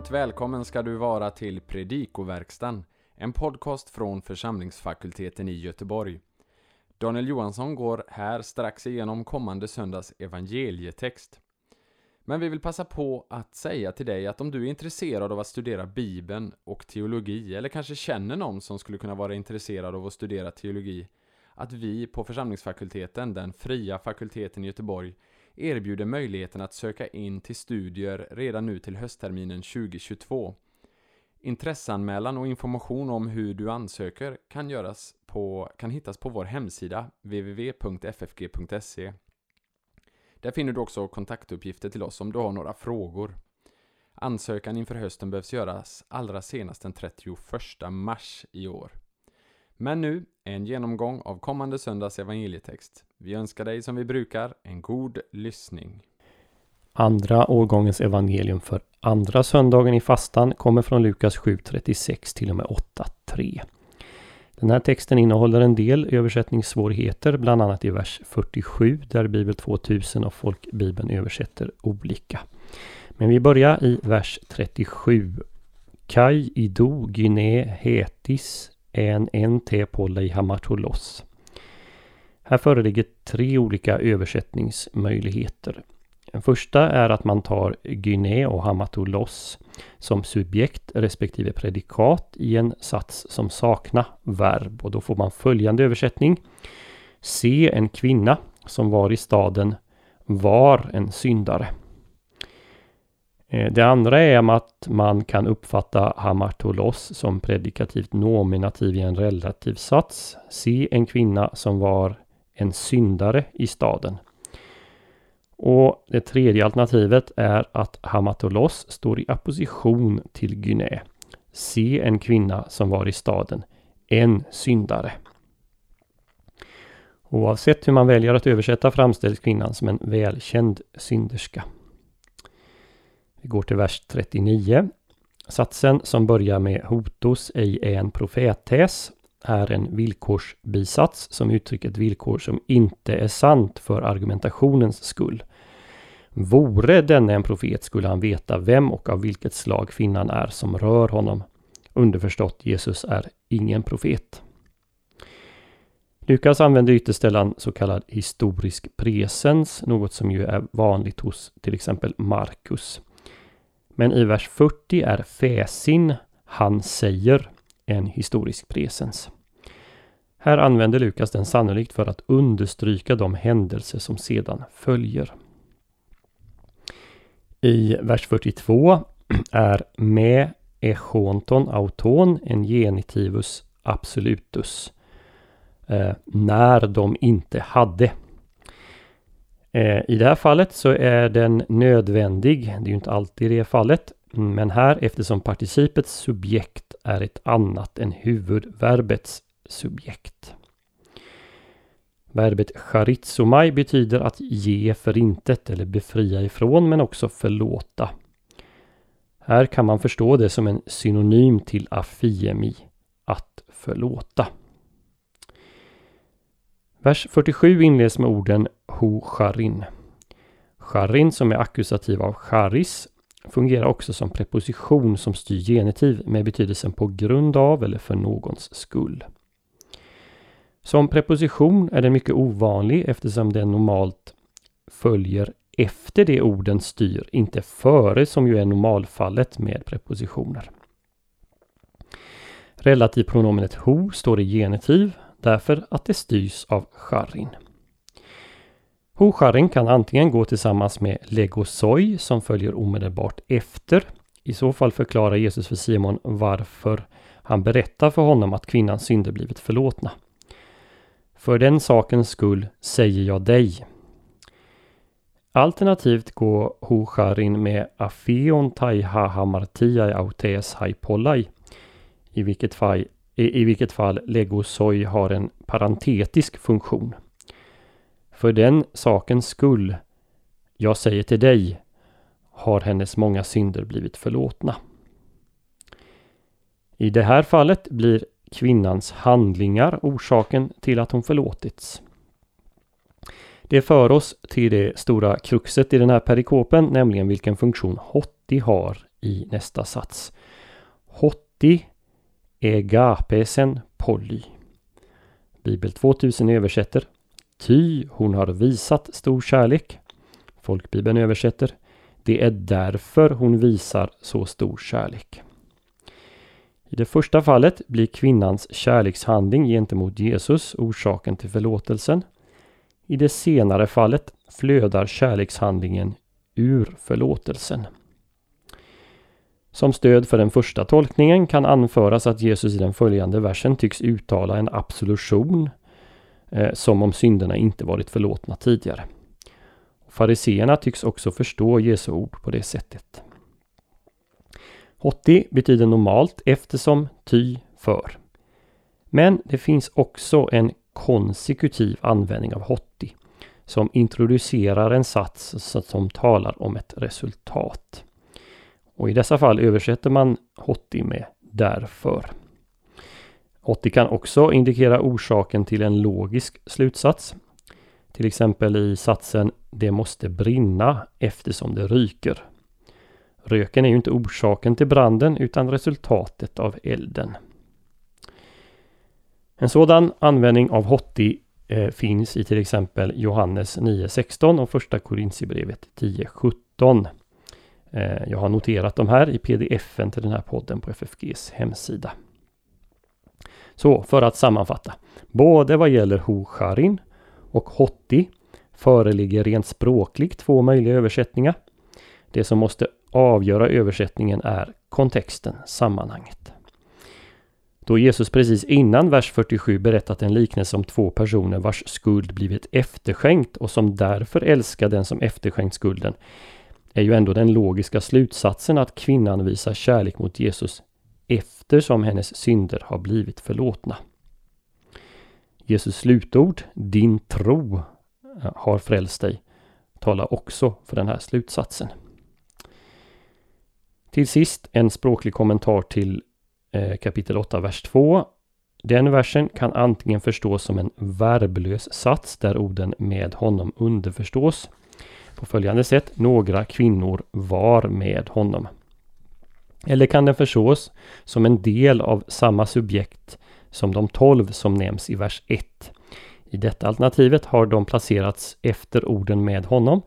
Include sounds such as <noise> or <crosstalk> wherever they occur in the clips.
Varmt välkommen ska du vara till Predikoverkstan, en podcast från församlingsfakulteten i Göteborg. Daniel Johansson går här strax igenom kommande söndags evangelietext. Men vi vill passa på att säga till dig att om du är intresserad av att studera Bibeln och teologi, eller kanske känner någon som skulle kunna vara intresserad av att studera teologi, att vi på församlingsfakulteten, den fria fakulteten i Göteborg, erbjuder möjligheten att söka in till studier redan nu till höstterminen 2022. Intresseanmälan och information om hur du ansöker kan, göras på, kan hittas på vår hemsida www.ffg.se. Där finner du också kontaktuppgifter till oss om du har några frågor. Ansökan inför hösten behövs göras allra senast den 31 mars i år. Men nu en genomgång av kommande söndags evangelietext. Vi önskar dig som vi brukar en god lyssning. Andra årgångens evangelium för andra söndagen i fastan kommer från Lukas 7.36 till och med 8.3. Den här texten innehåller en del översättningssvårigheter, bland annat i vers 47 där Bibel 2000 och Folkbibeln översätter olika. Men vi börjar i vers 37. Kai ido Gine, hetis en NT på hamatolos. Här föreligger tre olika översättningsmöjligheter. Den första är att man tar gyne och hamatolos som subjekt respektive predikat i en sats som saknar verb och då får man följande översättning. Se en kvinna som var i staden var en syndare. Eh, det andra är att man kan uppfatta hamartolos som predikativt nominativ i en relativ sats. Se en kvinna som var en syndare i staden. Och det tredje alternativet är att hamatolos står i apposition till gyne. Se en kvinna som var i staden, en syndare. Oavsett hur man väljer att översätta framställs kvinnan som en välkänd synderska. Vi går till vers 39. Satsen som börjar med hotos ej är en profetes är en villkorsbisats som uttrycker ett villkor som inte är sant för argumentationens skull. Vore denne en profet skulle han veta vem och av vilket slag kvinnan är som rör honom. Underförstått Jesus är ingen profet. Lukas använder ytterställan så kallad historisk presens, något som ju är vanligt hos till exempel Markus. Men i vers 40 är fäsin, han säger, en historisk presens. Här använder Lukas den sannolikt för att understryka de händelser som sedan följer. I vers 42 är med echonton auton en genitivus absolutus. Eh, när de inte hade. Eh, I det här fallet så är den nödvändig. Det är ju inte alltid det fallet. Men här eftersom participets subjekt är ett annat än huvudverbets subjekt. Verbet charizomai betyder att ge förintet eller befria ifrån men också förlåta. Här kan man förstå det som en synonym till afiemi, att förlåta. Vers 47 inleds med orden Ho charin. Charin som är akkusativ av charis fungerar också som preposition som styr genitiv med betydelsen på grund av eller för någons skull. Som preposition är den mycket ovanlig eftersom den normalt följer efter det orden styr, inte före som ju är normalfallet med prepositioner. Relativpronomenet ho står i genitiv därför att det styrs av charin. Ho-charin kan antingen gå tillsammans med legosoi som följer omedelbart efter. I så fall förklarar Jesus för Simon varför han berättar för honom att kvinnans synder blivit förlåtna. För den sakens skull säger jag dig. Alternativt går Hosharin med Afeon Taiha Hamartiai Autes Haipollai. I vilket fall, i, i vilket fall Legosoi har en parentetisk funktion. För den sakens skull, jag säger till dig, har hennes många synder blivit förlåtna. I det här fallet blir kvinnans handlingar orsaken till att hon förlåtits. Det för oss till det stora kruxet i den här perikopen, nämligen vilken funktion hotti har i nästa sats. Hotti egapesen poly. Bibel 2000 översätter Ty hon har visat stor kärlek. Folkbibeln översätter Det är därför hon visar så stor kärlek. I det första fallet blir kvinnans kärlekshandling gentemot Jesus orsaken till förlåtelsen. I det senare fallet flödar kärlekshandlingen ur förlåtelsen. Som stöd för den första tolkningen kan anföras att Jesus i den följande versen tycks uttala en absolution eh, som om synderna inte varit förlåtna tidigare. Fariseerna tycks också förstå Jesu ord på det sättet. Hotti betyder normalt eftersom, ty, för. Men det finns också en konsekutiv användning av hotti som introducerar en sats som talar om ett resultat. Och i dessa fall översätter man hotti med därför. Hotti kan också indikera orsaken till en logisk slutsats. Till exempel i satsen Det måste brinna eftersom det ryker. Röken är ju inte orsaken till branden utan resultatet av elden. En sådan användning av hotti eh, finns i till exempel Johannes 9.16 och första Korintierbrevet 10.17. Eh, jag har noterat de här i pdf-en till den här podden på FFGs hemsida. Så för att sammanfatta. Både vad gäller Hosharin och Hotti föreligger rent språkligt två möjliga översättningar. Det som måste avgöra översättningen är kontexten, sammanhanget. Då Jesus precis innan vers 47 berättat en liknelse om två personer vars skuld blivit efterskänkt och som därför älskar den som efterskänkt skulden är ju ändå den logiska slutsatsen att kvinnan visar kärlek mot Jesus eftersom hennes synder har blivit förlåtna. Jesus slutord, din tro eh, har frälst dig, talar också för den här slutsatsen. Till sist en språklig kommentar till eh, kapitel 8, vers 2. Den versen kan antingen förstås som en verblös sats där orden med honom underförstås på följande sätt. Några kvinnor var med honom. Eller kan den förstås som en del av samma subjekt som de tolv som nämns i vers 1. I detta alternativet har de placerats efter orden med honom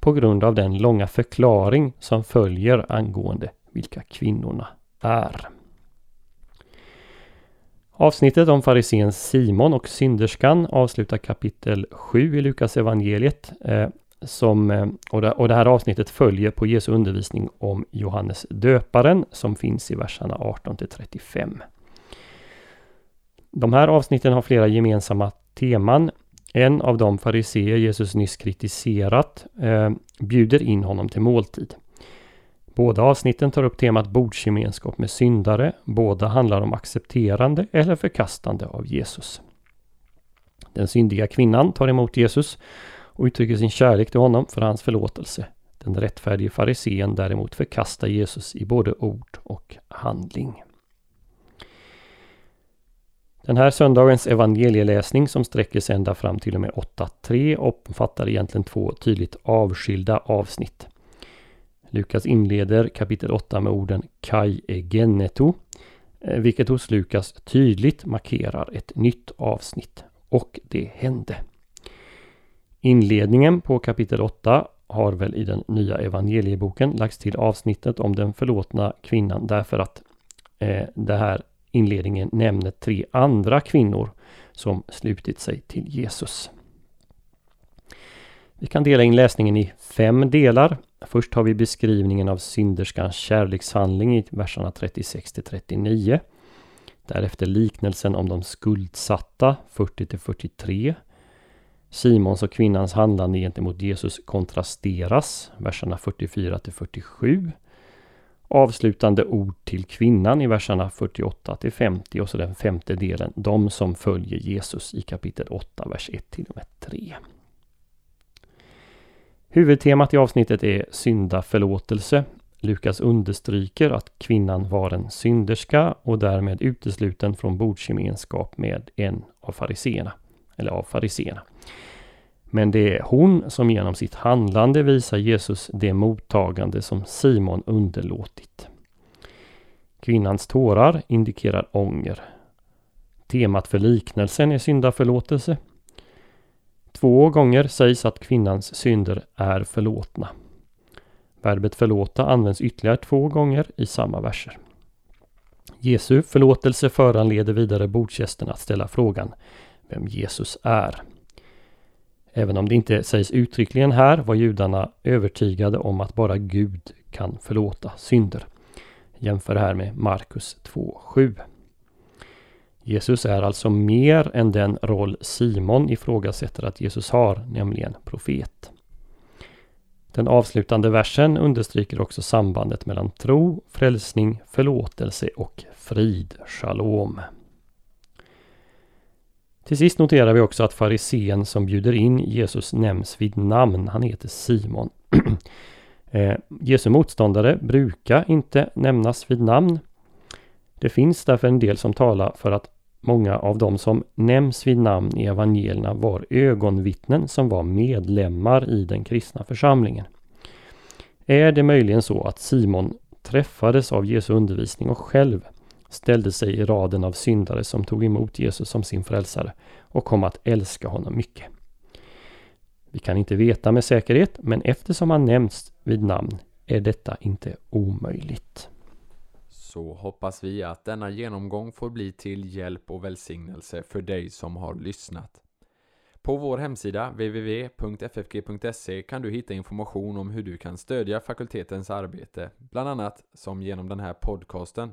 på grund av den långa förklaring som följer angående vilka kvinnorna är. Avsnittet om farisén Simon och synderskan avslutar kapitel 7 i Lukas evangeliet. Eh, som, eh, och, det, och det här avsnittet följer på Jesu undervisning om Johannes döparen som finns i verserna 18 till 35. De här avsnitten har flera gemensamma teman. En av de fariseer Jesus nyss kritiserat eh, bjuder in honom till måltid. Båda avsnitten tar upp temat bordsgemenskap med syndare. Båda handlar om accepterande eller förkastande av Jesus. Den syndiga kvinnan tar emot Jesus och uttrycker sin kärlek till honom för hans förlåtelse. Den rättfärdige farisén däremot förkastar Jesus i både ord och handling. Den här söndagens evangelieläsning som sträcker sig ända fram till och med 8.3 omfattar egentligen två tydligt avskilda avsnitt. Lukas inleder kapitel 8 med orden Kai egeneto, eh, vilket hos Lukas tydligt markerar ett nytt avsnitt. Och det hände. Inledningen på kapitel 8 har väl i den nya evangelieboken lagts till avsnittet om den förlåtna kvinnan därför att eh, det här inledningen nämner tre andra kvinnor som slutit sig till Jesus. Vi kan dela in läsningen i fem delar. Först har vi beskrivningen av synderskans kärlekshandling i verserna 36 till 39. Därefter liknelsen om de skuldsatta 40 till 43. Simons och kvinnans handlande gentemot Jesus kontrasteras, verserna 44 till 47. Avslutande ord till kvinnan i verserna 48 till 50 och så den femte delen, de som följer Jesus i kapitel 8, vers 1 till och med 3. Huvudtemat i avsnittet är syndaförlåtelse. Lukas understryker att kvinnan var en synderska och därmed utesluten från bordsgemenskap med en av fariseerna. Eller av fariseerna. Men det är hon som genom sitt handlande visar Jesus det mottagande som Simon underlåtit. Kvinnans tårar indikerar ånger. Temat för liknelsen är syndaförlåtelse. Två gånger sägs att kvinnans synder är förlåtna. Verbet förlåta används ytterligare två gånger i samma verser. Jesu förlåtelse föranleder vidare bordsgästerna att ställa frågan vem Jesus är. Även om det inte sägs uttryckligen här var judarna övertygade om att bara Gud kan förlåta synder. Jämför här med Markus 2.7. Jesus är alltså mer än den roll Simon ifrågasätter att Jesus har, nämligen profet. Den avslutande versen understryker också sambandet mellan tro, frälsning, förlåtelse och frid, shalom. Till sist noterar vi också att farisén som bjuder in Jesus nämns vid namn. Han heter Simon. <clears throat> eh, Jesu motståndare brukar inte nämnas vid namn. Det finns därför en del som talar för att många av de som nämns vid namn i evangelierna var ögonvittnen som var medlemmar i den kristna församlingen. Är det möjligen så att Simon träffades av Jesu undervisning och själv ställde sig i raden av syndare som tog emot Jesus som sin frälsare och kom att älska honom mycket. Vi kan inte veta med säkerhet, men eftersom han nämns vid namn är detta inte omöjligt. Så hoppas vi att denna genomgång får bli till hjälp och välsignelse för dig som har lyssnat. På vår hemsida www.ffg.se kan du hitta information om hur du kan stödja fakultetens arbete, bland annat som genom den här podcasten.